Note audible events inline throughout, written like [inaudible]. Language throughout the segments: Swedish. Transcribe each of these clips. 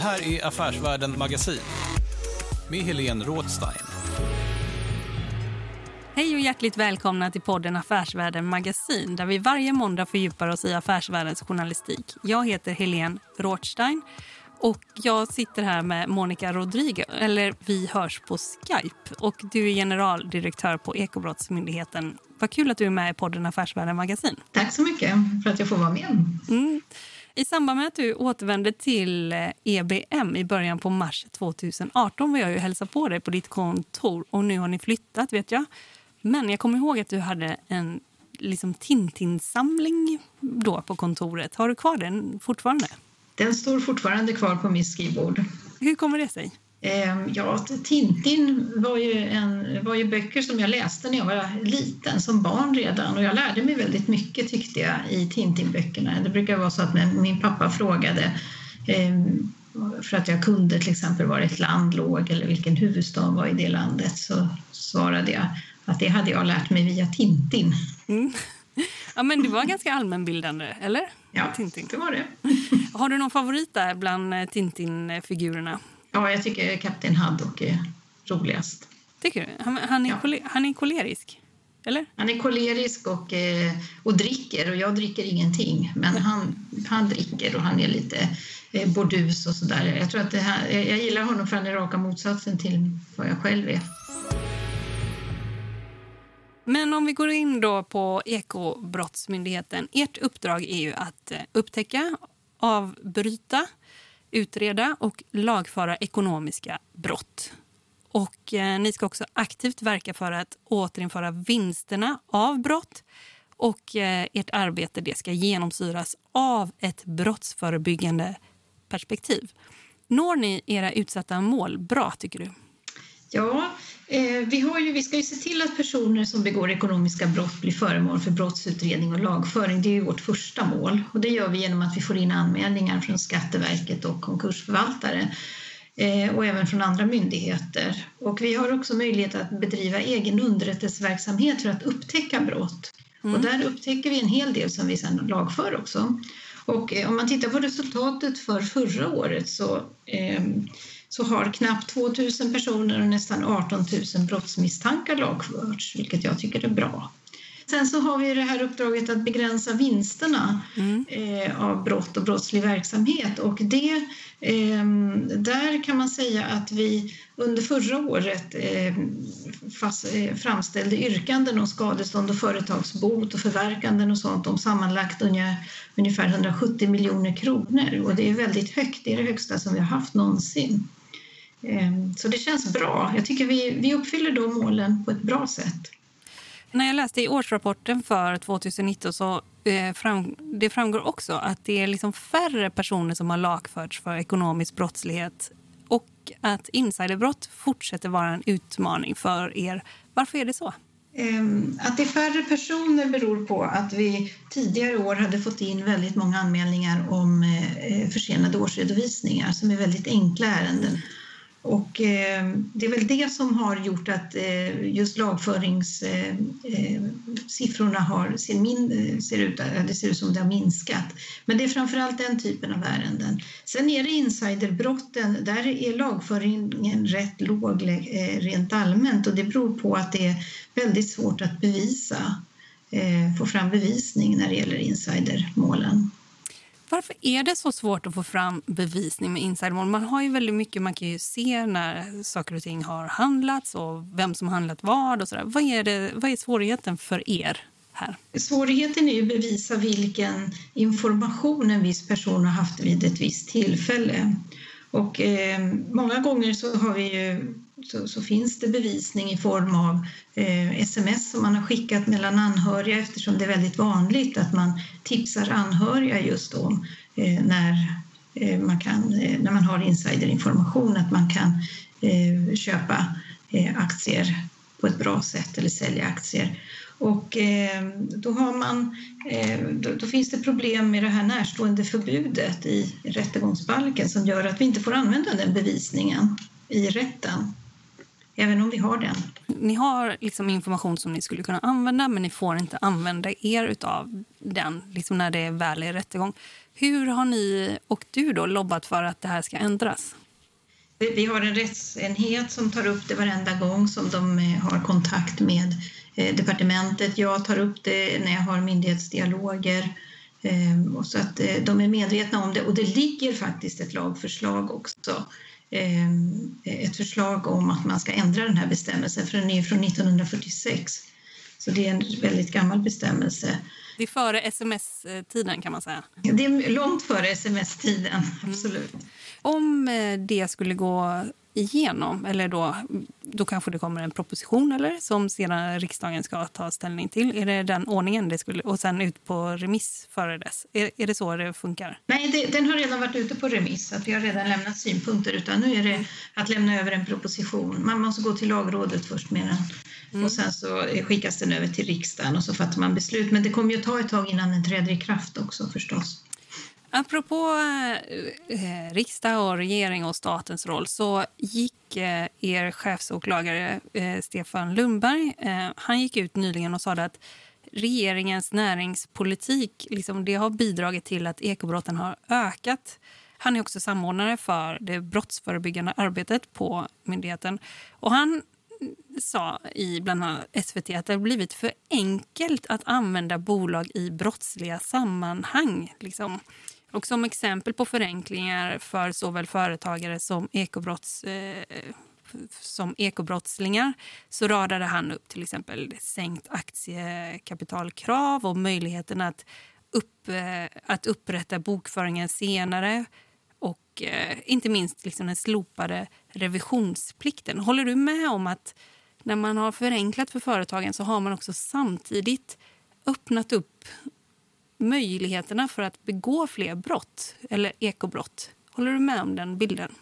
Det här är Affärsvärlden Magasin med Helene Rådstein. Hej och hjärtligt välkomna till podden Affärsvärlden Magasin där vi varje måndag fördjupar oss i affärsvärldens journalistik. Jag heter Helene Rothstein och jag sitter här med Monica Rodriguez, eller vi hörs på Skype. Och du är generaldirektör på Ekobrottsmyndigheten. Vad kul att du är med i podden Affärsvärlden Magasin. Tack så mycket för att jag får vara med. Mm. I samband med att du återvände till eh, EBM i början på mars 2018 var jag ju hälsa på dig på ditt kontor och nu har ni flyttat vet jag. Men jag kommer ihåg att du hade en liksom Tintin-samling då på kontoret. Har du kvar den fortfarande? Den står fortfarande kvar på mitt skrivbord. Hur kommer det sig? Eh, Ja, Tintin var ju, en, var ju böcker som jag läste när jag var liten, som barn redan. Och jag lärde mig väldigt mycket tyckte jag i Tintin-böckerna. Det brukar vara så att när min pappa frågade eh, för att jag kunde till exempel var ett land låg eller vilken huvudstad var i det landet så svarade jag att det hade jag lärt mig via Tintin. Mm. Ja, men det var ganska allmänbildande, eller? Ja, Tintin. det var det. Har du någon favorit där bland eh, Tintin-figurerna? Ja, jag tycker Kapten Haddock är roligast. Tycker du? Han, han, är, Ja. kole- han är kolerisk, eller? Han är kolerisk och, eh, och dricker och jag dricker ingenting. Men han, han dricker och han är lite eh, bordus och sådär. Jag tror att det här, jag jag gillar honom för han är raka motsatsen till vad jag själv är. Men om vi går in då på Ekobrottsmyndigheten. Ert uppdrag är ju att eh, upptäcka, avbryta, utreda och lagföra ekonomiska brott. Och eh, ni ska också aktivt verka för att återinföra vinsterna av brott. Och eh, ert arbete det ska genomsyras av ett brottsförebyggande perspektiv. Når ni era utsatta mål bra, tycker du? Ja, vi, har ju, vi ska ju se till att personer som begår ekonomiska brott blir föremål för brottsutredning och lagföring. Det är ju vårt första mål och det gör vi genom att vi får in anmälningar från Skatteverket och konkursförvaltare eh, och även från andra myndigheter. Och vi har också möjlighet att bedriva egen underrättelseverksamhet för att upptäcka brott. Och där upptäcker vi en hel del som vi sedan lagför också. Och eh, om man tittar på resultatet för förra året så, eh, så har knappt 2 000 personer och nästan 18 000 brottsmisstankar lagförts, vilket jag tycker är bra. Sen så har vi det här uppdraget att begränsa vinsterna eh, av brott och brottslig verksamhet. Och det, eh, där kan man säga att vi under förra året eh, fast, framställde yrkanden om skadestånd och företagsbot och förverkanden och sånt om sammanlagt unga, ungefär 170 miljoner kronor. Och det är väldigt högt, det är det högsta som vi har haft någonsin. Eh, så det känns bra. Jag tycker vi, vi uppfyller de målen på ett bra sätt. När jag läste i årsrapporten för 2019 så eh, fram, det framgår också att det är liksom färre personer som har lagförts för ekonomisk brottslighet och att insiderbrott fortsätter vara en utmaning för er. Varför är det så? Ehm, Att det är färre personer beror på att vi tidigare år hade fått in väldigt många anmälningar om eh, försenade årsredovisningar som är väldigt enkla ärenden. Och eh, det är väl det som har gjort att eh, just lagföringssiffrorna eh, eh, har, ser, min, eh, ser, ut, det ser ut som det har minskat. Men det är framförallt den typen av ärenden. Sen är det insiderbrotten, där är lagföringen rätt låg rent allmänt och det beror på att det är väldigt svårt att bevisa, få fram bevisning när det gäller insidermålen. Varför är det så svårt att få fram bevisning med insidermål? Man har ju väldigt mycket, man kan ju se när saker och ting har handlats och vem som har handlat vad och sådär. Vad är, det, vad är svårigheten för er här? Svårigheten är att bevisa vilken information en viss person har haft vid ett visst tillfälle. Och eh, många gånger så, har vi ju, så, så, finns det bevisning i form av eh, sms som man har skickat mellan anhöriga eftersom det är väldigt vanligt att man tipsar anhöriga just om eh, när, eh, man kan, eh, när man har insiderinformation att man kan eh, köpa eh, aktier på ett bra sätt eller sälja aktier. Och eh, då, har man, eh, då, då, finns det problem med det här närstående förbudet i rättegångsbalken som gör att vi inte får använda den bevisningen i rätten, även om vi har den. Ni har liksom information som ni skulle kunna använda men ni får inte använda er av den liksom när det är väl i rättegång. Hur har ni och du då lobbat för att det här ska ändras? Vi har en rättsenhet som tar upp det varenda gång som de har kontakt med Eh, departementet. Jag tar upp det när jag har myndighetsdialoger. Och så att eh, de är medvetna om det. Och det ligger faktiskt ett lagförslag också. Ehm, ett förslag om att man ska ändra den här bestämmelsen, för den är från 1946. Så det är en väldigt gammal bestämmelse. Det är före sms-tiden kan man säga. Det är långt före sms-tiden, absolut. Mm. Om eh, det skulle gå igenom, eller då, då kanske det kommer en proposition eller som sedan riksdagen ska ta ställning till. Är det den ordningen det skulle, och sen ut på remiss före dess? Är, är det så det funkar? Nej, det, den har redan varit ute på remiss, att vi har redan lämnat synpunkter utan nu är det att lämna över en proposition. Man måste gå till lagrådet först med den mm. och sen så skickas den över till riksdagen och så fattar man beslut. Men det kommer ju ta ett tag innan den träder i kraft också förstås. Apropå eh, eh, riksdag och regering och statens roll så gick eh, er chefsåklagare eh, Stefan Lundberg eh, han gick ut nyligen och sa att regeringens näringspolitik liksom, det har bidragit till att ekobrotten har ökat. Han är också samordnare för det brottsförebyggande arbetet på myndigheten. Och han sa i bland annat SVT att det har blivit för enkelt att använda bolag i brottsliga sammanhang. Liksom. Och som exempel på förenklingar för såväl företagare som, ekobrotts, eh, som ekobrottslingar så radade han upp till exempel sänkt aktiekapitalkrav och möjligheten att, upp, eh, att upprätta bokföringen senare och eh, inte minst liksom den slopade revisionsplikten. Håller du med om att när man har förenklat för företagen så har man också samtidigt öppnat upp möjligheterna för att begå fler brott eller ekobrott. Håller du med om den bilden?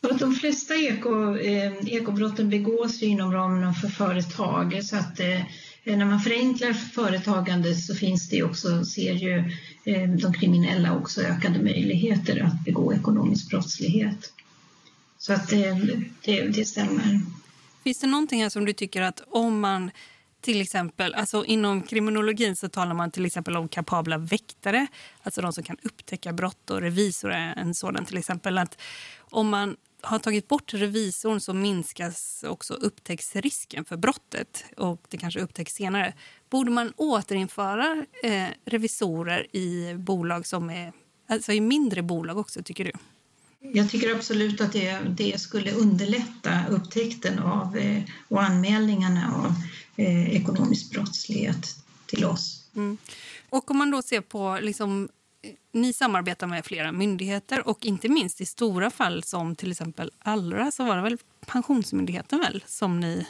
De flesta eko, eh, ekobrotten begås inom ramen för företag. Så att, eh, när man förenklar företagande så finns det också, ser ju eh, de kriminella också ökade möjligheter att begå ekonomisk brottslighet. Så att eh, det, det stämmer. Finns det någonting här som du tycker att om man till exempel, alltså inom kriminologin så talar man till exempel om kapabla väktare, alltså de som kan upptäcka brott och revisor är en sådan till exempel. Att om man har tagit bort revisorn så minskas också upptäcktsrisken för brottet och det kanske upptäcks senare. Borde man återinföra eh, revisorer i bolag som är, alltså i mindre bolag också tycker du? Jag tycker absolut att det, det skulle underlätta upptäckten av eh, och anmälningarna av eh, ekonomisk brottslighet till oss. Mm. Och om man då ser på liksom, ni samarbetar med flera myndigheter och inte minst i stora fall som till exempel Allra så var det väl Pensionsmyndigheten väl som ni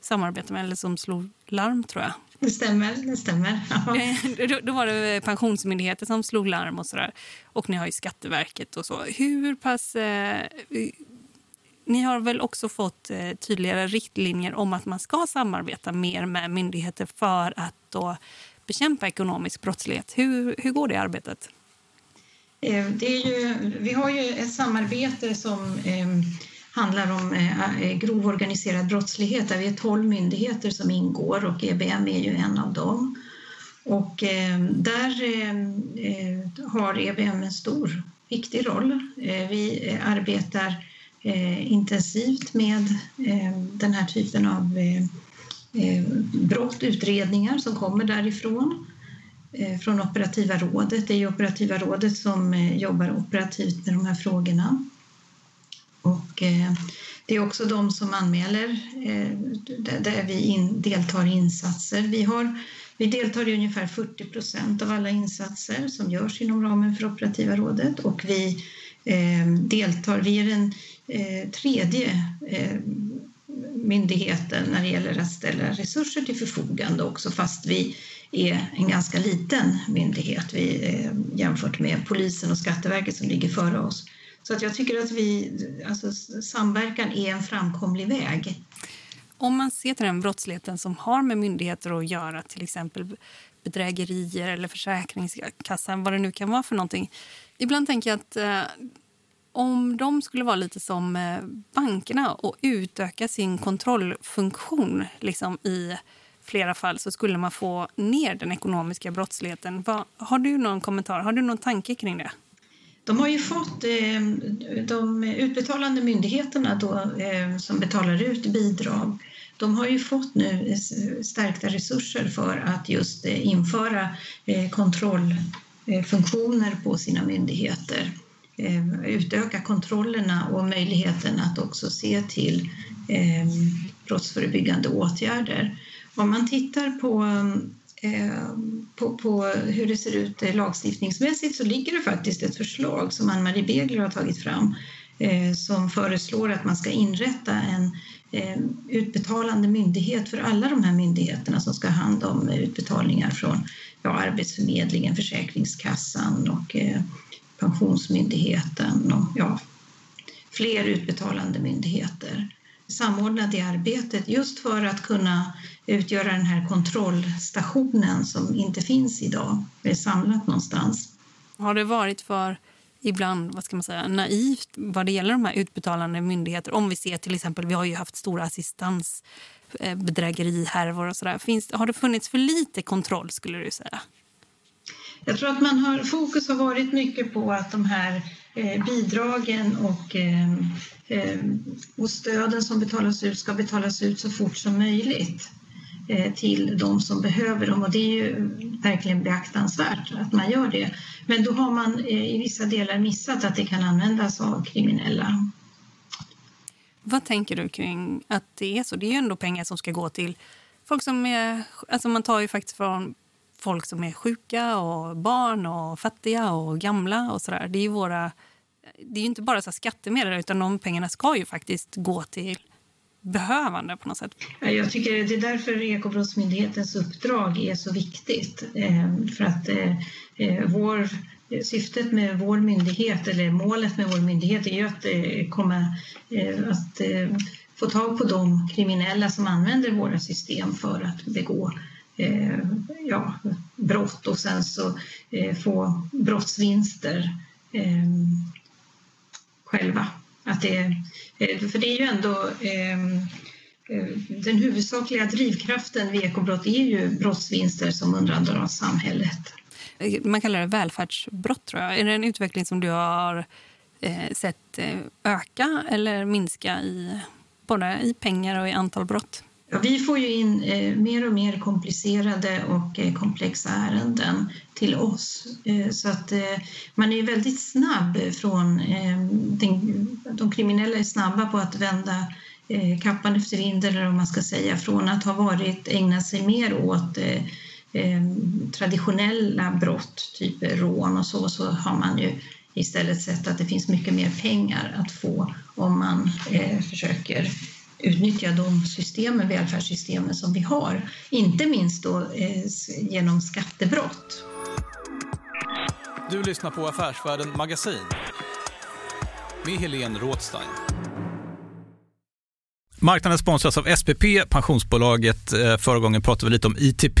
samarbetar med eller som slog larm tror jag. Det stämmer. det stämmer. [laughs] Eh, då, då, var det Pensionsmyndigheten som slog larm och sådär. Och ni har ju Skatteverket och så. Hur pass... Eh, ni har väl också fått eh, tydligare riktlinjer om att man ska samarbeta mer med myndigheter för att då bekämpa ekonomisk brottslighet. Hur, hur går det arbetet? Eh, det är ju, vi har ju ett samarbete som eh, handlar om eh, eh, grov organiserad brottslighet där vi är 12 myndigheter som ingår och EBM är ju en av dem. Och ehm, ehm, eh, där har EBM en stor, viktig roll. Eh, vi eh, arbetar Eh, intensivt med eh, den här typen av eh, brott, utredningar som kommer därifrån. från operativa rådet. Det är ju operativa rådet som jobbar operativt med de här frågorna. Och det är också de som anmäler där vi deltar i insatser. Vi, har, vi deltar i ungefär 40 procent av alla insatser som görs inom ramen för operativa rådet och vi deltar, vi är en Eh, tredje eh, myndigheten när det gäller att ställa resurser till förfogande också fast vi är en ganska liten myndighet vi, eh, jämfört med polisen och Skatteverket som ligger före oss. Så att jag tycker att vi, alltså, samverkan är en framkomlig väg. Om man ser till den brottsligheten som har med myndigheter att göra, till exempel bedrägerier eller Försäkringskassan, vad det nu kan vara för någonting. Ibland tänker jag att eh, om de skulle vara lite som eh, bankerna och utöka sin kontrollfunktion liksom i flera fall så skulle man få ner den ekonomiska brottsligheten. Har du någon kommentar? Har du någon tanke kring det? De har ju fått eh, de utbetalande myndigheterna då, eh, som betalar ut bidrag. De har ju fått nu stärkta resurser för att just införa kontrollfunktioner på sina myndigheter. Eh, utöka kontrollerna och möjligheten att också se till eh, brottsförebyggande åtgärder. Om man tittar på, eh, på, på, hur det ser ut eh, lagstiftningsmässigt så ligger det faktiskt ett förslag som Ann-Marie Begler har tagit fram eh, som föreslår att man ska inrätta en utbetalande myndighet för alla de här myndigheterna som ska ha hand om utbetalningar från ja, Arbetsförmedlingen, Försäkringskassan och Pensionsmyndigheten och ja, fler utbetalande myndigheter. Samordna det arbetet just för att kunna utgöra den här kontrollstationen som inte finns idag, är samlat någonstans. Har det varit för ibland vad ska man säga, naivt vad det gäller de här utbetalande myndigheter? Om vi ser till exempel, vi har ju haft stora assistansbedrägerihärvor och sådär. Har det funnits för lite kontroll skulle du säga? Jag tror att man har, fokus har varit mycket på att de här eh, bidragen och, eh, eh, och stöden som betalas ut ska betalas ut så fort som möjligt till de som behöver dem och det är ju verkligen beaktansvärt att man gör det. Men då har man i vissa delar missat att det kan användas av kriminella. Vad tänker du kring att det är så? Det är ju ändå pengar som ska gå till folk som är... Alltså man tar ju faktiskt från folk som är sjuka och barn och fattiga och gamla och sådär. Det är våra... Det är inte bara så skattemedel utan de pengarna ska ju faktiskt gå till behövande på något sätt. Jag tycker det är därför Ekobrottsmyndighetens uppdrag är så viktigt. Ehm, för att eh, eh, vår, syftet med vår myndighet, eller målet med vår myndighet är ju att eh, komma att få tag på de kriminella som använder våra system för att begå Eh, ja, brott och sen så eh, få brottsvinster eh, själva. Att det, eh, för det är ju ändå eh, eh den huvudsakliga drivkraften vid ekobrott är ju brottsvinster som undandras samhället. Man kallar det välfärdsbrott. Tror jag. Är det en utveckling som du har eh, sett eh, öka eller minska i både i pengar och i antal brott? Ja, vi får ju in eh, mer och mer komplicerade och eh, komplexa ärenden till oss. Eh, så att eh, man är väldigt snabb från... Eh, den, de kriminella är snabba på att vända eh, kappan efter vinden, eller om man ska säga, från att ha varit, ägnat sig mer åt eh, eh, traditionella brott, typ rån och så, så har man ju istället sett att det finns mycket mer pengar att få om man eh, försöker utnyttja de systemen, välfärdssystemen som vi har. Inte minst då eh, genom skattebrott. Du lyssnar på Affärsvärlden Magasin med Helene Rådstein. Marknaden sponsras av SPP, pensionsbolaget. Eh, förra gången pratade vi lite om ITP.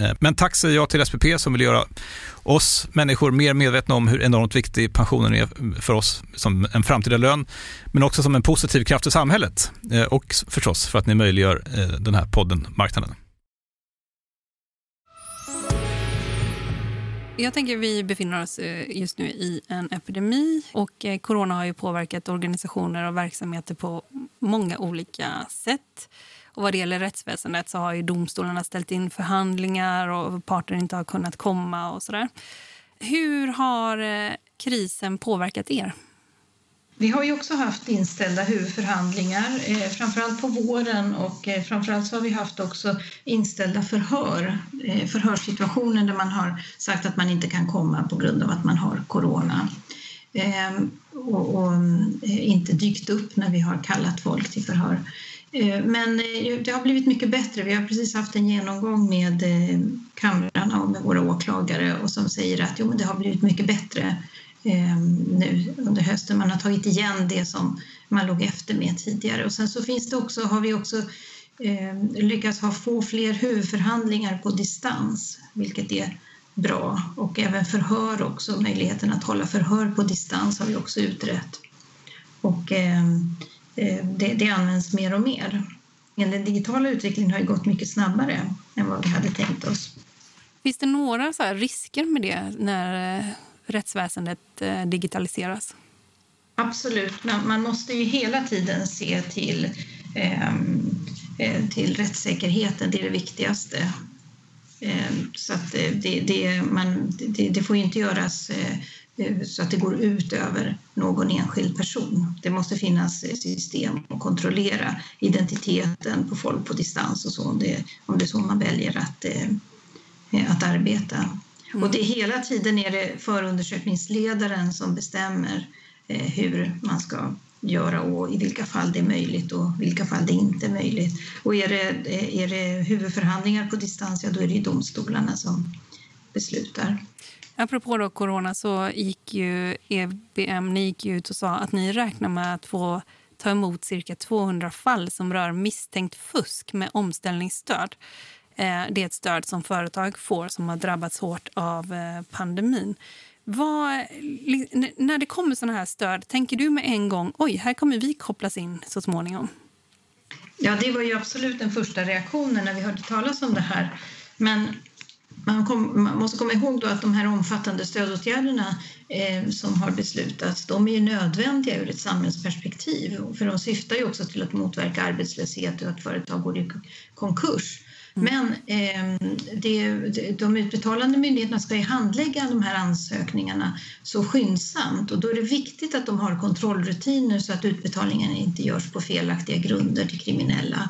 Eh, men tack säger jag till SPP som vill göra oss människor mer medvetna om hur enormt viktig pensionen är för oss som en framtida lön, men också som en positiv kraft i samhället eh, och förstås för att ni möjliggör eh, den här podden Marknaden. Jag tänker vi befinner oss just nu i en epidemi och corona har ju påverkat organisationer och verksamheter på många olika sätt. Och vad det gäller rättsväsendet så har ju domstolarna ställt in förhandlingar och parter inte har kunnat komma och sådär. Hur har eh, krisen påverkat er? Vi har ju också haft inställda huvudförhandlingar, eh, framförallt på våren och eh, framförallt så har vi haft också inställda förhör, eh, förhörssituationer där man har sagt att man inte kan komma på grund av att man har corona. Eh, och, och eh, inte dykt upp när vi har kallat folk till förhör. Eh, men eh, det har blivit mycket bättre. Vi har precis haft en genomgång med eh, kamrarna och med våra åklagare och som säger att jo, men det har blivit mycket bättre nu under hösten. Man har tagit igen det som man låg efter med tidigare. Och sen så finns det också, har vi också lyckats ha få fler huvudförhandlingar på distans, vilket är bra. Och även förhör också, möjligheten att hålla förhör på distans har vi också utrett. Och Eh, det, det används mer och mer. Men den digitala utvecklingen har gått mycket snabbare än vad vi hade tänkt oss. Finns det några så risker med det när eh, rättsväsendet eh, digitaliseras? Absolut. Man, man måste ju hela tiden se till, eh, till rättssäkerheten. Det är det viktigaste. Eh, så att det, det, man, det, det får inte göras Eh, så att det går ut över någon enskild person. Det måste finnas system att kontrollera identiteten på folk på distans och så om det, om det är så man väljer att, eh, att arbeta. Mm. Och det hela tiden är det förundersökningsledaren som bestämmer eh, hur man ska göra och i vilka fall det är möjligt och vilka fall det inte är möjligt. Och är det, är det huvudförhandlingar på distans, ja då är det domstolarna som beslutar. Apropå då corona så gick ju EBM ni gick ut och sa att ni räknar med att få ta emot cirka 200 fall som rör misstänkt fusk med omställningsstöd. Eh, det är ett stöd som företag får som har drabbats hårt av eh, pandemin. Vad, när det kommer såna här stöd, tänker du med en gång oj, här kommer vi kopplas in så småningom? Ja, det var ju absolut den första reaktionen när vi hörde talas om det här. Men man, kom, man, måste komma ihåg då att de här omfattande stödåtgärderna eh, som har beslutats, de är nödvändiga ur ett samhällsperspektiv. För de syftar ju också till att motverka arbetslöshet och att företag går i konkurs. Mm. Men eh, det, de utbetalande myndigheterna ska ju handlägga de här ansökningarna så skyndsamt och då är det viktigt att de har kontrollrutiner så att utbetalningen inte görs på felaktiga grunder till kriminella.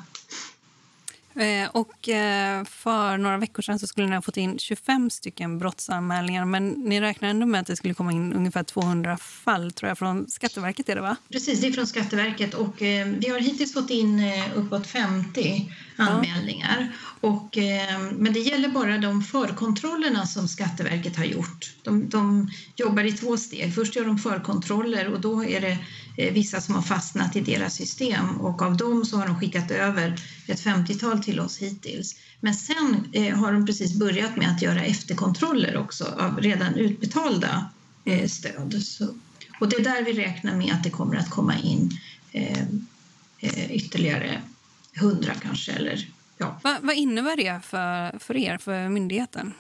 Eh, och eh, för några veckor sedan så skulle ni ha fått in 25 stycken brottsanmälningar men ni räknar ändå med att det skulle komma in ungefär 200 fall tror jag från Skatteverket är det va? Precis, det är från Skatteverket och eh, vi har hittills fått in uppåt 50 anmälningar. Och, eh, men det gäller bara de förkontrollerna som Skatteverket har gjort. De, de jobbar i två steg. Först gör de förkontroller och då är det eh, vissa som har fastnat i deras system och av dem så har de skickat över ett 50-tal till oss hittills. Men sen eh, har de precis börjat med att göra efterkontroller också av redan utbetalda stöd. Så, och det är där vi räknar med att det kommer att komma in ytterligare hundra kanske. Eller, ja. Va, vad innebär det för, för er, för myndigheten?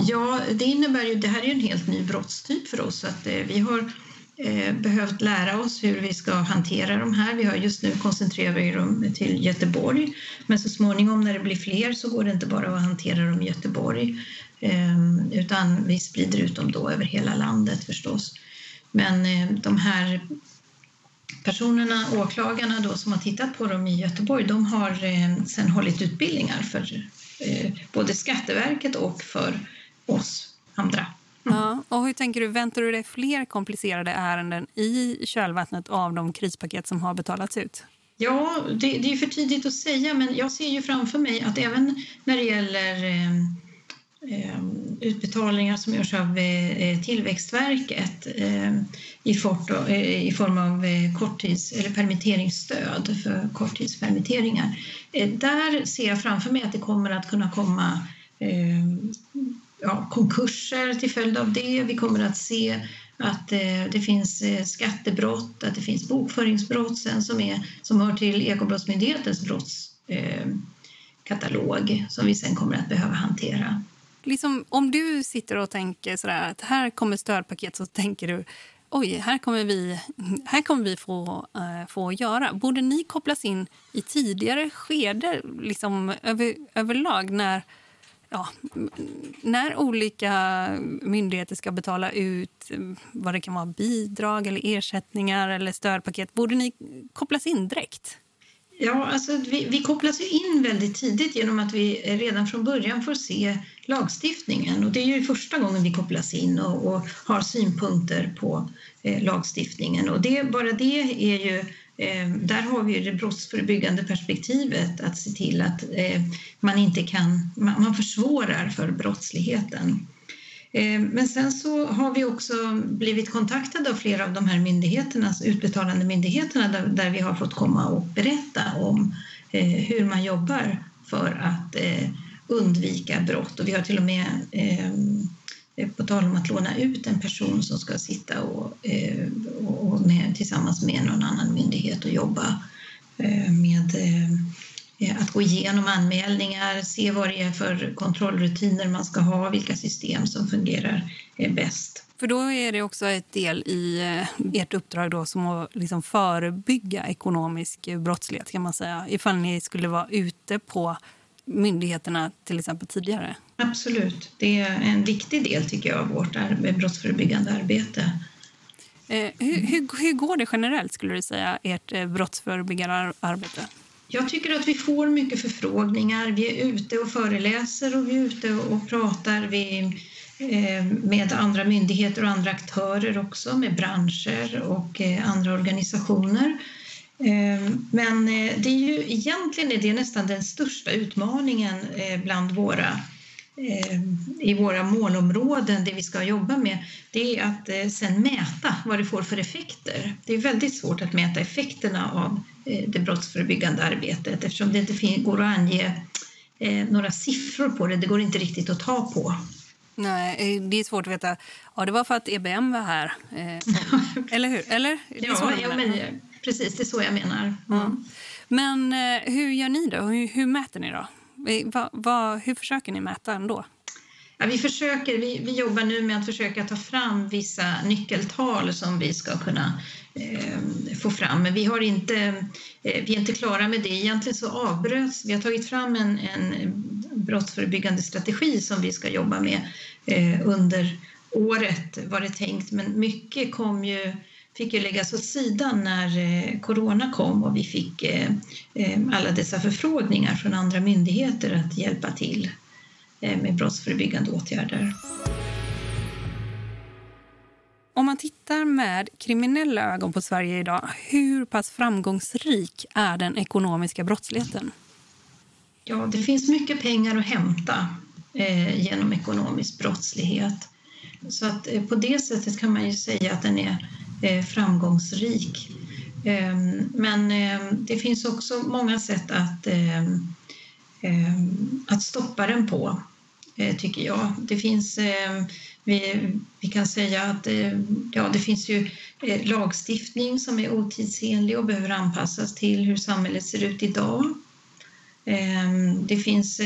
Ja, det innebär ju, det här är en helt ny brottstyp för oss. Att, eh, vi har eh, behövt lära oss hur vi ska hantera de här. Vi har just nu koncentrerat dem till Göteborg, men så småningom när det blir fler så går det inte bara att hantera dem i Göteborg, eh, utan vi sprider ut dem då över hela landet förstås. Men eh, de här personerna, åklagarna då, som har tittat på dem i Göteborg, de har eh, sen hållit utbildningar för eh, både Skatteverket och för oss andra. Mm. Ja, och hur tänker du, väntar du dig fler komplicerade ärenden i kölvattnet av de krispaket som har betalats ut? Ja, det, det är för tidigt att säga, men jag ser ju framför mig att även när det gäller eh, Ehm, utbetalningar som görs av eh, Tillväxtverket ehm, eh, i form av eh, korttids eller permitteringsstöd för korttidspermitteringar. Där ser jag framför mig att det kommer att kunna komma ehm, ja, konkurser till följd av det. Vi kommer att se att det finns skattebrott, att det finns bokföringsbrott sen som, är, som hör till Ekobrottsmyndighetens brottskatalog som vi sen kommer att behöva hantera liksom, om du sitter och tänker sådär att här kommer stödpaket så tänker du oj, här kommer vi, här kommer vi få, äh, få göra. Borde ni kopplas in i tidigare skede liksom, över, överlag när, ja, när olika myndigheter ska betala ut eh, vad det kan vara bidrag eller ersättningar eller stödpaket? Borde ni kopplas in direkt? Ja, alltså vi, vi kopplas ju in väldigt tidigt genom att vi redan från början får se lagstiftningen. Och det är ju första gången vi kopplas in och, och har synpunkter på eh, lagstiftningen. Och det, bara det är ju eh, där har vi det brottsförebyggande perspektivet att se till att eh, man inte kan, man, man försvårar för brottsligheten. Eh, men sen så har vi också blivit kontaktade av flera av de här myndigheterna, alltså utbetalande myndigheterna där, där vi har fått komma och berätta om eh, hur man jobbar för att eh, undvika brott. Och vi har till och med eh, på tal om att låna ut en person som ska sitta och, eh, och med, tillsammans med någon annan myndighet och jobba med att gå igenom anmälningar, se vad det är för kontrollrutiner man ska ha, vilka system som fungerar eh, bäst. För då är det också ett del i eh, ert uppdrag då som att liksom förebygga ekonomisk brottslighet kan man säga. Ifall ni skulle vara ute på myndigheterna till exempel tidigare. Absolut. Det är en viktig del tycker jag av vårt brottsförebyggande arbete. Eh, hur, hur, hur, går det generellt skulle du säga, ert brottsförebyggande arbete? Jag tycker att vi får mycket förfrågningar. Vi är ute och föreläser och vi är ute och pratar eh, med andra myndigheter och andra aktörer också, med branscher och eh, andra organisationer. Eh, men eh, det är ju egentligen är det nästan den största utmaningen eh, bland våra eh, i våra målområden, det vi ska jobba med, det är att sen mäta vad det får för effekter. Det är väldigt svårt att mäta effekterna av det brottsförebyggande arbetet eftersom det inte går att ange eh, några siffror på det. Det går inte riktigt att ta på. Nej, eh, det är svårt att veta. Ja, det var för att EBM var här. eller hur? Eller? Det [laughs] ja, ja men, precis. Det är så jag menar. Mm. Men hur gör ni då? Hur, hur mäter ni då? Va, va, hur försöker ni mäta ändå? Ja, vi, försöker, vi, vi jobbar nu med att försöka ta fram vissa nyckeltal som vi ska kunna eh, få fram. Men vi, har inte, eh, vi är inte klara med det. Egentligen så avbröts, vi har tagit fram en, en brottsförebyggande strategi som vi ska jobba med eh, under året var det tänkt. Men mycket kom ju fick ju läggas åt sidan när eh, corona kom och vi fick eh, eh alla dessa förfrågningar från andra myndigheter att hjälpa till. Eh, med brottsförebyggande åtgärder. Om man tittar med kriminella ögon på Sverige idag, hur pass framgångsrik är den ekonomiska brottsligheten? Ja, det finns mycket pengar att hämta eh, genom ekonomisk brottslighet. Så att eh, på det sättet kan man ju säga att den är eh, framgångsrik. Ehm, men ehm, det finns också många sätt att, ehm, Ehm, att stoppa den på, eh, tycker jag. Det finns, ehm, vi, vi kan säga att eh, ja, det finns ju eh, lagstiftning som är otidsenlig och behöver anpassas till hur samhället ser ut idag. Ehm, det finns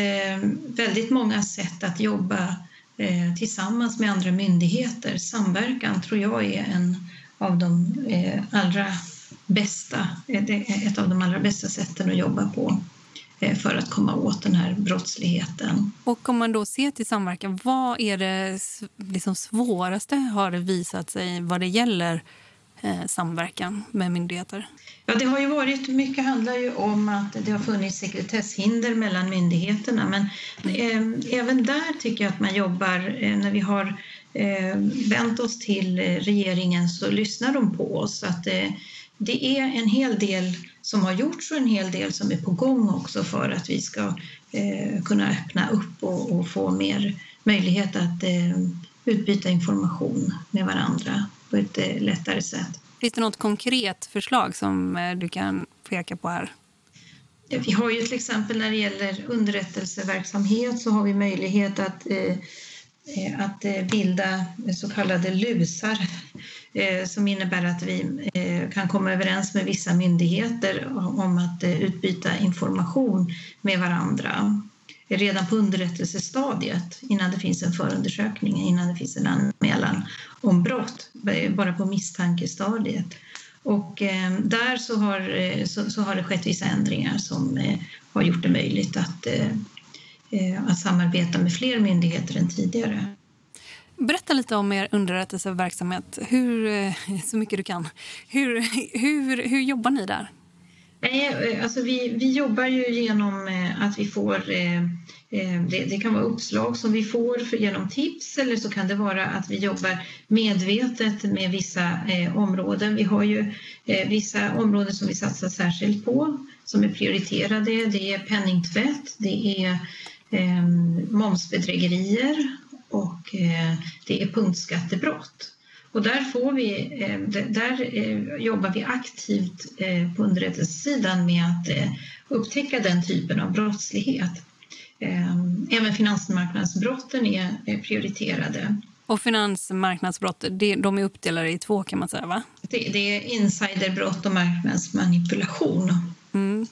väldigt många sätt att jobba Eh, tillsammans med andra myndigheter. Samverkan tror jag är en av de eh, allra bästa, eh, ett av de allra bästa sätten att jobba på för att komma åt den här brottsligheten. Och om man då ser till samverkan, vad är det liksom svåraste har det visat sig vad det gäller eh, samverkan med myndigheter? Ja, det har ju varit, mycket handlar ju om att det har funnits sekretesshinder mellan myndigheterna men eh, även där tycker jag att man jobbar, eh, när vi har eh, vänt oss till regeringen så lyssnar de på oss. Att, eh, det är en hel del som har gjorts och en hel del som är på gång också för att vi ska eh, kunna öppna upp och, och, få mer möjlighet att eh, utbyta information med varandra på ett lättare sätt. Finns det något konkret förslag som eh, du kan peka på här? Vi har ju till exempel när det gäller underrättelseverksamhet så har vi möjlighet att, eh, eh, att bilda så kallade lusar Eh, som innebär att vi eh, kan komma överens med vissa myndigheter om att eh, utbyta information med varandra redan på underrättelsestadiet innan det finns en förundersökning, innan det finns en anmälan om brott, bara på misstankestadiet. Och eh, där så har, eh, så, så, har det skett vissa ändringar som eh, har gjort det möjligt att, att samarbeta med fler myndigheter än tidigare. Berätta lite om er underrättelseverksamhet, hur, eh, [laughs] så mycket du kan. Hur, hur, hur jobbar ni där? Nej, eh, alltså vi, vi jobbar ju genom eh, att vi får det, det, kan vara uppslag som vi får för, genom tips eller så kan det vara att vi jobbar medvetet med vissa eh, områden. Vi har ju eh, vissa områden som vi satsar särskilt på som är prioriterade. Det är penningtvätt, det är eh, momsbedrägerier och det är punktskattebrott. Och där, får vi, eh, där eh, jobbar vi aktivt eh, på underrättelsesidan med att upptäcka den typen av brottslighet. Även finansmarknadsbrotten är prioriterade. Och finansmarknadsbrott, de är uppdelade i två kan man säga va? Det, det är insiderbrott och marknadsmanipulation. Mm.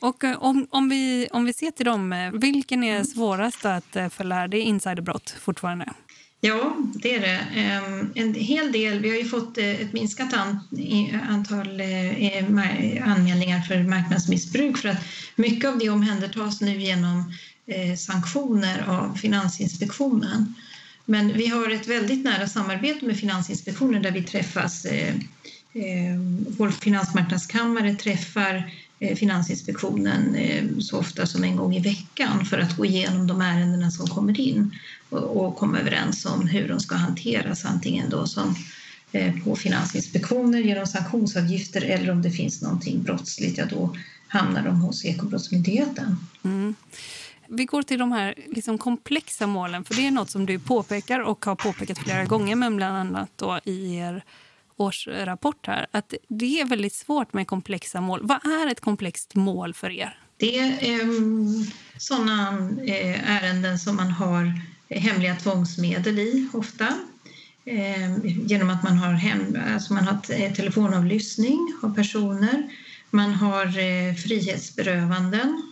Och eh, om, om, vi, om vi ser till dem, eh, vilken är svårast att eh, förlära? Det är insiderbrott fortfarande? Ja, det är det. Ehm, en hel del. Vi har ju fått ett minskat antal anmälningar för marknadsmissbruk för att mycket av det omhändertas nu genom sanktioner av Finansinspektionen. Men vi har ett väldigt nära samarbete med Finansinspektionen där vi träffas. Vår finansmarknadskammare träffar Eh, Finansinspektionen eh, så ofta som en gång i veckan för att gå igenom de ärendena som kommer in och komma överens om hur de ska hanteras, antingen då som eh, på Finansinspektioner genom sanktionsavgifter eller om det finns någonting brottsligt, ja då hamnar de hos Ekobrottsmyndigheten. Mm. Vi går till de här liksom komplexa målen, för det är något som du påpekar och har påpekat flera gånger, men bland annat då i er årsrapport här, att det är väldigt svårt med komplexa mål. Vad är ett komplext mål för er? Det är eh, sådana eh, ärenden som man har hemliga tvångsmedel i ofta. Eh, genom att man har, hem, alltså man har telefonavlyssning av personer. Man har eh, frihetsberövanden.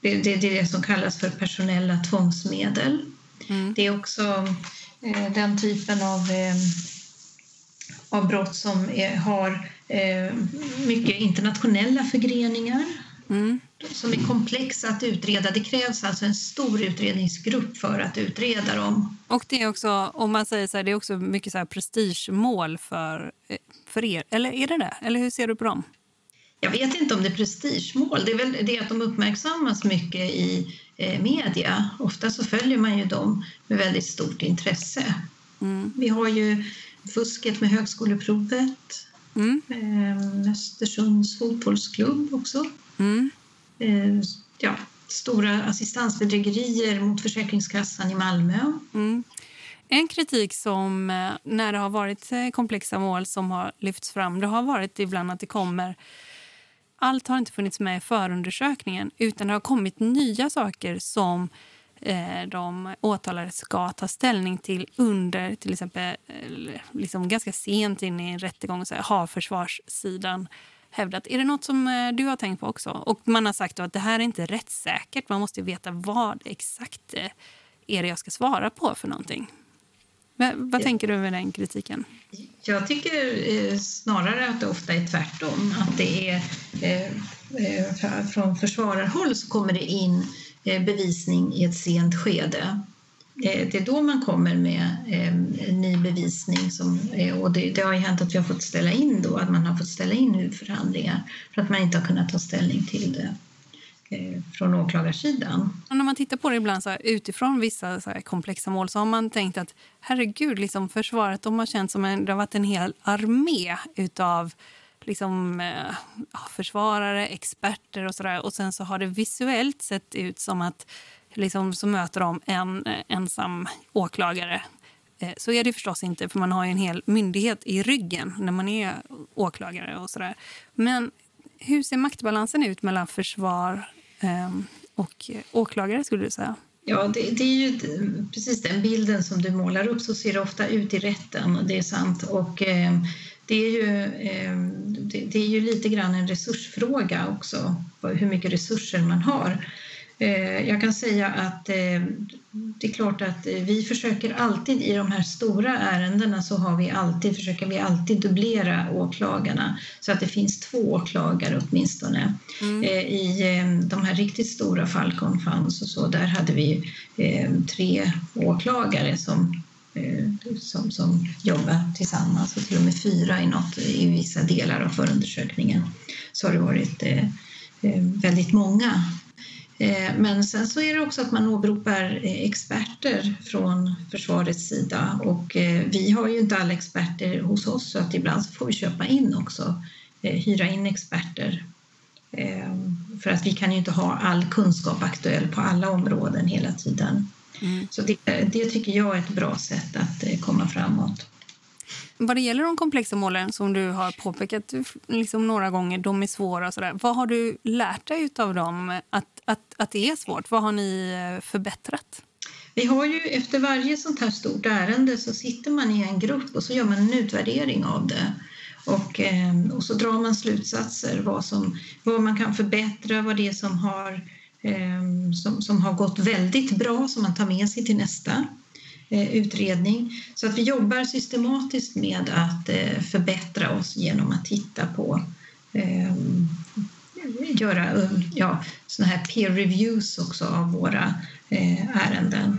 Det, det, det är det som kallas för personella tvångsmedel. Mm. Det är också eh, den typen av, av brott som är, har mycket internationella förgreningar. Mm som är komplexa att utreda. Det krävs alltså en stor utredningsgrupp för att utreda dem. Och det är också, om man säger så här, det är också mycket så här prestigemål för, eh, för er. Eller är det det? Eller hur ser du på dem? Jag vet inte om det är prestigemål. Det är väl det att de uppmärksammas mycket i eh, media. Ofta så följer man ju dem med väldigt stort intresse. Mm. Vi har ju fusket med högskoleprovet. Mm. Eh, Östersunds fotbollsklubb också. Mm. Eh, ja, stora assistansbedrägerier mot Försäkringskassan i Malmö. Mm. En kritik som eh, när det har varit komplexa mål som har lyfts fram, det har varit ibland att det kommer allt har inte funnits med i förundersökningen utan det har kommit nya saker som de åtalade ska ta ställning till under till exempel liksom ganska sent in i en rättegång så här, har försvarssidan hävdat. Är det nåt som eh, du har tänkt på också? Och man har sagt att det här är inte rättssäkert. Man måste veta vad exakt eh, är det jag ska svara på för någonting. Men, vad tänker du med den kritiken? Jag tycker eh, snarare att det ofta är tvärtom. Att det är från försvararhåll så kommer det in Eh, bevisning i ett sent skede eh, det är då man kommer med eh, ny bevisning. Som, och det, det, har ju hänt att vi har fått ställa in då, att man har fått ställa in huvudförhandlingar för att man inte har kunnat ta ställning till det från åklagarsidan. När man tittar på det ibland så här, utifrån vissa så här, komplexa mål så har man tänkt att herregud, liksom försvaret de har känt som en, det har varit en hel armé utav liksom, eh, försvarare, experter och sådär. Och sen så har det visuellt sett ut som att liksom, så möter de en eh, ensam åklagare. Eh, så är det förstås inte, för man har en hel myndighet i ryggen när man är åklagare. och sådär. Men hur ser maktbalansen ut mellan försvar ehm, och eh, åklagare? skulle du säga? Ja, det, det, är ju precis den bilden som du målar upp. Så ser det ofta ut i rätten, det är sant. Och, eh, det, är ju, eh, det, det, är ju lite grann en resursfråga också, hur mycket resurser man har. Eh, jag kan säga att eh, det är klart att vi försöker alltid i de här stora ärendena så har vi alltid, försöker vi alltid dubblera åklagarna så att det finns två åklagare åtminstone. Mm. Eh, I de här riktigt stora Falcon Funds och så, där hade vi tre åklagare som Eh, som, som jobbar tillsammans och till och med fyra i, något, i vissa delar av förundersökningen så har det varit eh, eh, väldigt många Eh, men sen så är det också att man åberopar eh, experter från försvarets sida och eh, vi har ju inte alla experter hos oss så att ibland så får vi köpa in också, hyra in experter. För att vi kan ju inte ha all kunskap aktuell på alla områden hela tiden. Mm. Så det, det tycker jag är ett bra sätt att komma framåt. Vad det gäller de komplexa målen som du har påpekat liksom några gånger, de är svåra och sådär. Vad har du lärt dig av dem, att, att, att det är svårt? Vad har ni eh, förbättrat? Vi har ju efter varje sånt här stort ärende så sitter man i en grupp och så gör man en utvärdering av det. Och, eh, och så drar man slutsatser vad, som, vad man kan förbättra, vad det är som har, eh, Ehm, som, som har gått väldigt bra som man tar med sig till nästa. Eh, utredning. Så att vi jobbar systematiskt med att eh, förbättra oss genom att titta på eh, göra ja, såna här peer reviews också av våra eh, ärenden.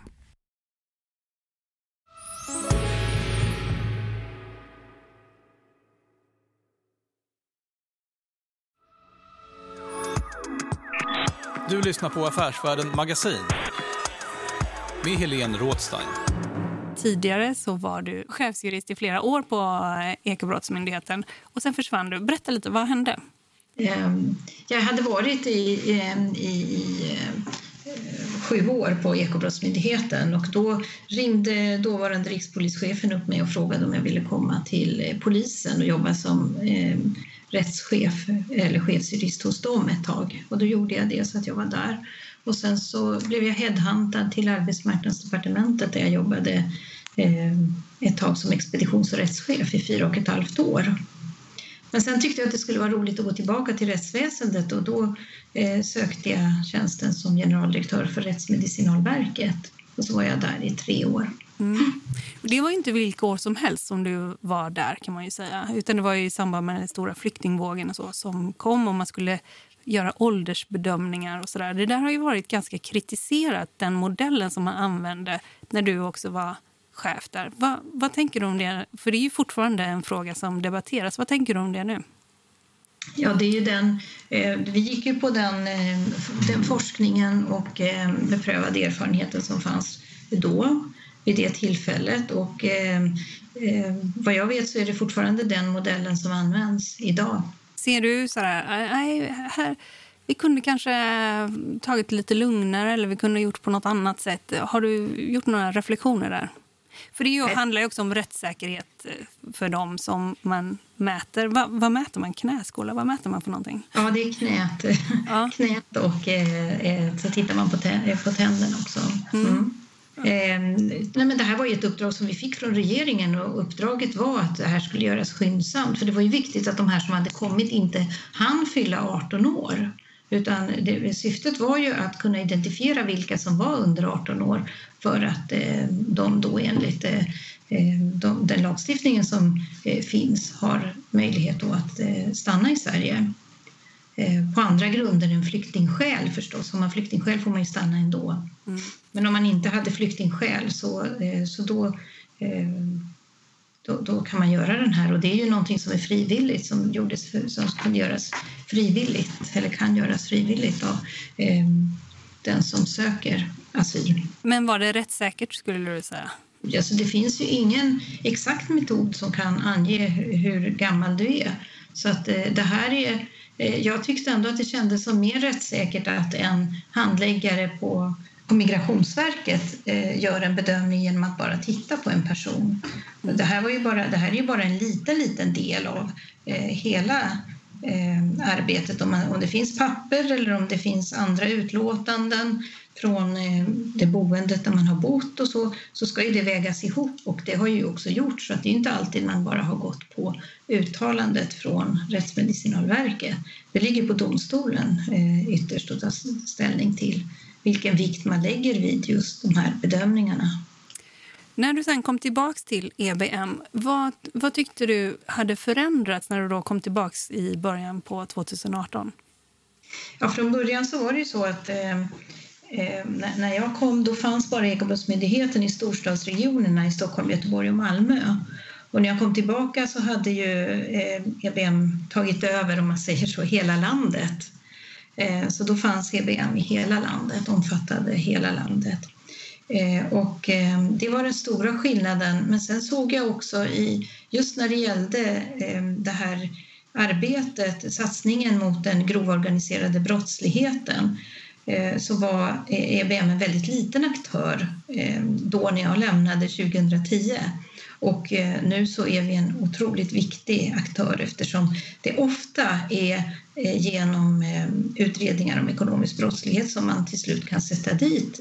Du lyssnar på Affärsvärlden Magasin med Helene Rådstein. Tidigare så var du chefsjurist i flera år på eh, Ekobrottsmyndigheten och sen försvann du. Berätta lite, vad hände? Ehm, jag hade varit i, i, i sju år på Ekobrottsmyndigheten och då ringde dåvarande rikspolischefen upp mig och frågade om jag ville komma till polisen och jobba som eh, rättschef eller chefsjurist hos dem ett tag. Och då gjorde jag det så att jag var där. Och sen så blev jag headhuntad till arbetsmarknadsdepartementet där jag jobbade eh, ett tag som expeditions och rättschef i fyra och ett halvt år. Men sen tyckte jag att det skulle vara roligt att gå tillbaka till rättsväsendet och då eh, sökte jag tjänsten som generaldirektör för Rättsmedicinalverket. Och så var jag där i tre år. Mm. Det var inte vilka år som helst som du var där kan man ju säga. Utan det var i samband med den stora flyktingvågen och så som kom och man skulle göra åldersbedömningar och sådär. Det där har ju varit ganska kritiserat, den modellen som man använde när du också var chef där. Va, vad tänker du om det? För det är ju fortfarande en fråga som debatteras. Vad tänker du om det nu? Ja, det är ju den, eh, vi gick ju på den, eh, den forskningen och eh, beprövade erfarenheten som fanns då vid det tillfället och vad jag vet så är det fortfarande den modellen som används idag. Ser du så här, nej, här, vi kunde kanske tagit lite lugnare eller vi kunde gjort på något annat sätt. Har du gjort några reflektioner där? För det ju, handlar ju också om rättssäkerhet eh, för dem som man mäter. Va, vad mäter man? Knäskålar? Vad mäter man för någonting? Ja, det är knät. Ja. [laughs] knät och eh, eh så tittar man på, eh, på tänderna också. Mm. Mm. Eh, nej men det här var ju ett uppdrag som vi fick från regeringen och uppdraget var att det här skulle göras skyndsamt för det var ju viktigt att de här som hade kommit inte hann fylla 18 år. Utan det, syftet var ju att kunna identifiera vilka som var under 18 år för att eh, de då enligt eh, eh, de, den lagstiftningen som eh, finns har möjlighet då att eh, stanna i Sverige. Eh, på andra grunder än flyktingskäl förstås. Har man flyktingskäl får man ju stanna ändå. Mm. Men om man inte hade flyktingskäl så, så då då, då, kan man göra den här och det är ju någonting som är frivilligt som, gjordes för, som kan göras frivilligt eller kan göras frivilligt av eh, den som söker asyl. Men var det rättssäkert skulle du säga? Alltså, det finns ju ingen exakt metod som kan ange hur gammal du är. Så att eh, det här är, eh, Eh, jag tyckte ändå att det kändes som mer rättssäkert att en handläggare på på Migrationsverket eh, gör en bedömning genom att bara titta på en person. Det här, var ju bara, det här är ju bara en liten, liten del av eh, hela eh, arbetet. Om, man, om det finns papper eller om det finns andra utlåtanden från eh, det boendet där man har bott och så, så ska ju det vägas ihop och det har ju också gjorts så att det är inte alltid man bara har gått på uttalandet från Rättsmedicinalverket. Det ligger på domstolen eh, ytterst att ta ställning till vilken vikt man lägger vid just de här bedömningarna. När du sen kom tillbaka till EBM, vad, vad tyckte du hade förändrats när du då kom tillbaka i början på 2018? Ja, från början så var det ju så att eh, eh, när jag kom då fanns bara Ekobrottsmyndigheten i storstadsregionerna i Stockholm, Göteborg och Malmö. Och när jag kom tillbaka så hade ju eh, EBM tagit över, om man säger så, hela landet. Eh, så då fanns EBM i hela landet, omfattade hela landet. Eh, och eh, det var den stora skillnaden. Men sen såg jag också i, just när det gällde eh, det här arbetet, satsningen mot den grova organiserade brottsligheten, så var EBM en väldigt liten aktör då när jag lämnade 2010. Och eh, nu så är vi en otroligt viktig aktör eftersom det ofta är eh, genom eh, utredningar om ekonomisk brottslighet som man till slut kan sätta dit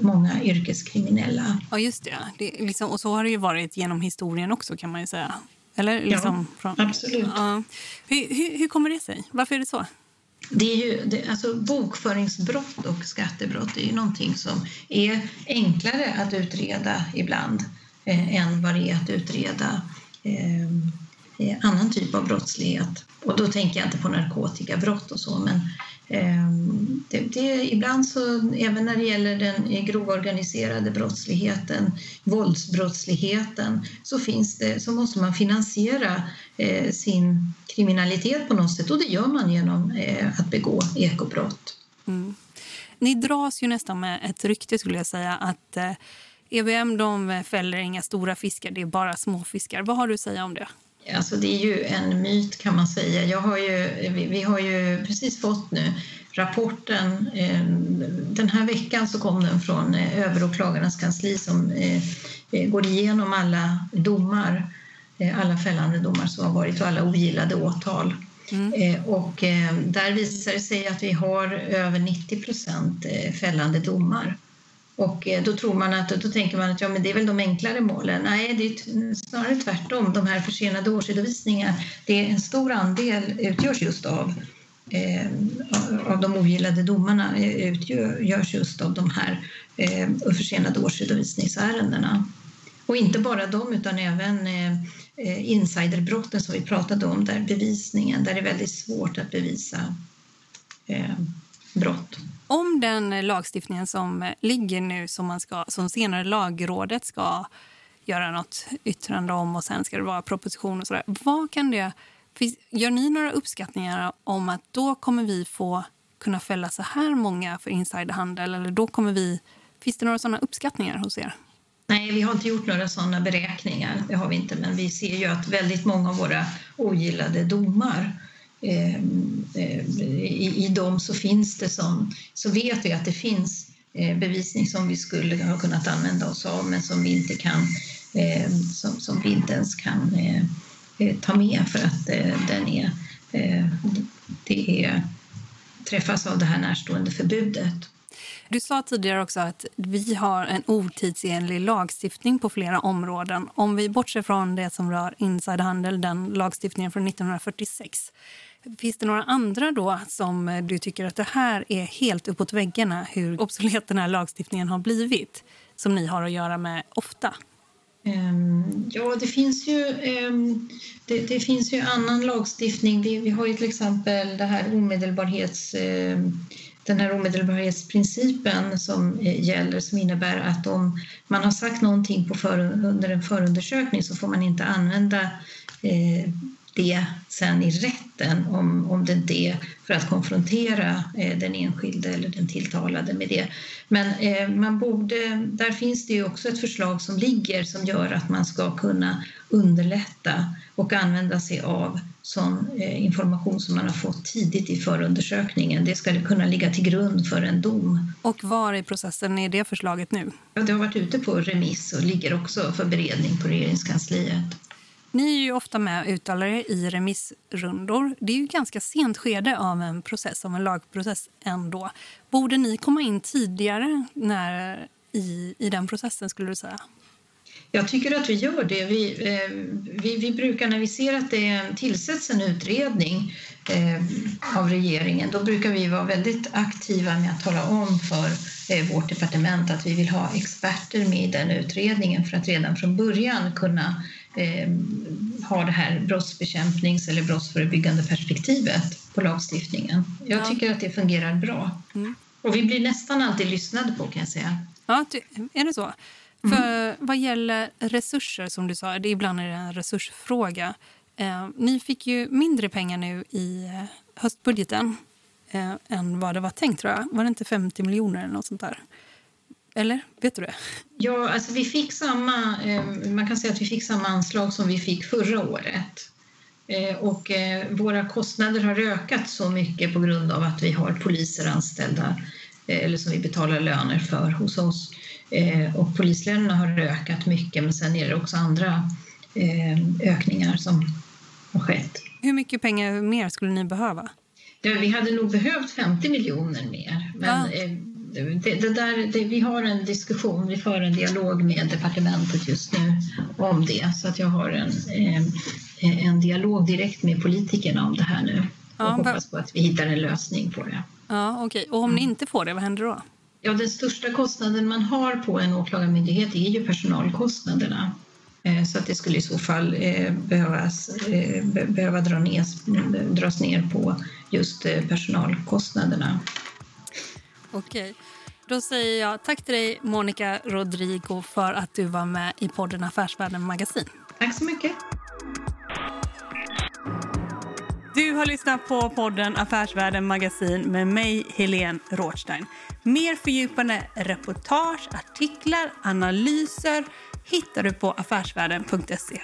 många yrkeskriminella. Ja, just det. det liksom, och så har det ju varit genom historien också kan man säga. Eller, liksom, ja, från, absolut. Ja. Hur, hur, hur, kommer det sig? Varför är det så? Det är ju, det, alltså bokföringsbrott och skattebrott är ju någonting som är enklare att utreda ibland eh, än vad det är att utreda eh, eh annan typ av brottslighet. Och då tänker jag inte på narkotikabrott och så, men eh, Ehm, det, det, ibland så, även när det gäller den grova organiserade brottsligheten, våldsbrottsligheten, så, finns det, så måste man finansiera eh, sin kriminalitet på något sätt och det gör man genom eh, att begå ekobrott. Mm. Ni dras ju nästan med ett rykte skulle jag säga att eh, EVM de fäller inga stora fiskar, det är bara småfiskar. Vad har du att säga om det? Alltså det är ju en myt kan man säga. Jag har ju, vi, har ju precis fått nu rapporten. Eh, den här veckan så kom den från eh, överåklagarnas kansli som eh, går igenom alla domar, alla fällande domar som har varit och alla ogillade åtal. Mm. Och där visar det sig att vi har över 90 procent fällande domar. Och eh, då tror man att, då tänker man att ja, men det är väl de enklare målen. Nej, det är snarare tvärtom. De här försenade årsredovisningarna, det är en stor andel utgörs just av eh, av de ogillade domarna eh, utgörs just av de här eh, försenade årsredovisningsärendena. Och inte bara de utan även eh, eh, insiderbrotten som vi pratade om, där bevisningen, där det är väldigt svårt att bevisa eh, brott. Om den lagstiftningen som ligger nu som, man ska, som senare lagrådet ska göra något yttrande om och sen ska det vara proposition och sådär. Vad kan det Gör ni några uppskattningar om att då kommer vi få kunna fälla så här många för insiderhandel? Eller då kommer vi, finns det några sådana uppskattningar hos er? Nej, vi har inte gjort några sådana beräkningar. Det har vi inte, men vi ser ju att väldigt många av våra ogillade domar eh, Eh, eh, i, i dem så finns det som, så vet vi att det finns eh, bevisning som vi skulle ha kunnat använda oss av men som vi inte kan, eh, som, som vi inte ens kan eh, eh, ta med för att eh, den är, eh, det är, träffas av det här närstående förbudet. Du sa tidigare också att vi har en otidsenlig lagstiftning på flera områden. Om vi bortser från det som rör insiderhandel, den lagstiftningen från 1946. Finns det några andra då som eh, du tycker att det här är helt uppåt väggarna hur obsolet den här lagstiftningen har blivit som ni har att göra med ofta? Ehm, ja, det finns ju, ehm, det, det, finns ju annan lagstiftning. Vi, vi har ju till exempel det här omedelbarhets, ehm, den här omedelbarhetsprincipen som eh, gäller som innebär att om man har sagt någonting på för, under en förundersökning så får man inte använda eh, det sen i rätten om, om det inte är för att konfrontera eh, den enskilde eller den tilltalade med det. Men eh, man borde, där finns det ju också ett förslag som ligger som gör att man ska kunna underlätta och använda sig av sån eh, information som man har fått tidigt i förundersökningen. Det ska kunna ligga till grund för en dom. Och var i processen är det förslaget nu? Ja, det har varit ute på remiss och ligger också för beredning på regeringskansliet. Ni är ju ofta med och uttalar er i remissrundor. Det är ju ganska sent skede av en process, av en lagprocess ändå. Borde ni komma in tidigare när, i, i den processen skulle du säga? Jag tycker att vi gör det. Vi, eh, vi, vi, brukar när vi ser att det tillsätts en utredning eh, av regeringen, då brukar vi vara väldigt aktiva med att tala om för eh, vårt departement att vi vill ha experter med i den utredningen för att redan från början kunna eh, har det här brottsbekämpnings eller brottsförebyggande perspektivet på lagstiftningen. Jag ja. tycker att det fungerar bra. Mm. Och vi blir nästan alltid lyssnade på kan jag säga. Ja, är det så? Mm. För vad gäller resurser som du sa, det ibland är det en resursfråga. Eh, ni fick ju mindre pengar nu i eh, höstbudgeten eh, än vad det var tänkt tror jag. Var det inte 50 miljoner eller något sånt där? Eller vet du det? Ja, alltså vi fick samma, eh, man kan säga att vi fick samma anslag som vi fick förra året. Eh, och eh, våra kostnader har ökat så mycket på grund av att vi har poliser anställda eller som vi betalar löner för hos oss. Och polislönerna har ökat mycket men sen är det också andra ökningar som har skett. Hur mycket pengar mer skulle ni behöva? Ja, vi hade nog behövt 50 miljoner mer. Men, ja det, det där, det, vi har en diskussion, vi för en dialog med departementet just nu om det. Så att jag har en, eh, en dialog direkt med politikerna om det här nu. Och ja, hoppas på att vi hittar en lösning på det. Ja, okay. Och om ni inte får det, vad händer då? Ja, den största kostnaden man har på en åklagarmyndighet är ju personalkostnaderna. Eh, så att det skulle i så fall eh, behövas, behöva dra ner, dras ner på just personalkostnaderna. Okej. Då säger jag tack till dig, Monica Rodrigo, för att du var med i podden Affärsvärlden Magasin. Tack så mycket. Du Du har lyssnat på podden Affärsvärlden Magasin med mig, Helene Rothstein. Mer fördjupande reportage, artiklar, analyser hittar du på affärsvärlden.se.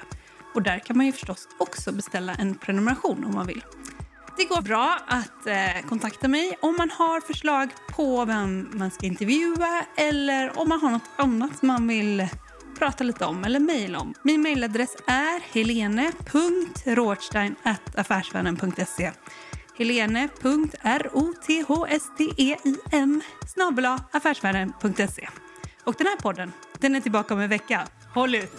Och där kan man ju förstås också beställa en prenumeration om man vill. Det går bra att eh, kontakta mig om man har förslag på vem man ska intervjua eller om man har något annat man vill prata lite om eller mejla om. Min mejladress är helene.rothstein.affärsvännen.se helene.rothstein snabel affärsvärlden.se Och den här podden, den är tillbaka om en vecka. Håll ut!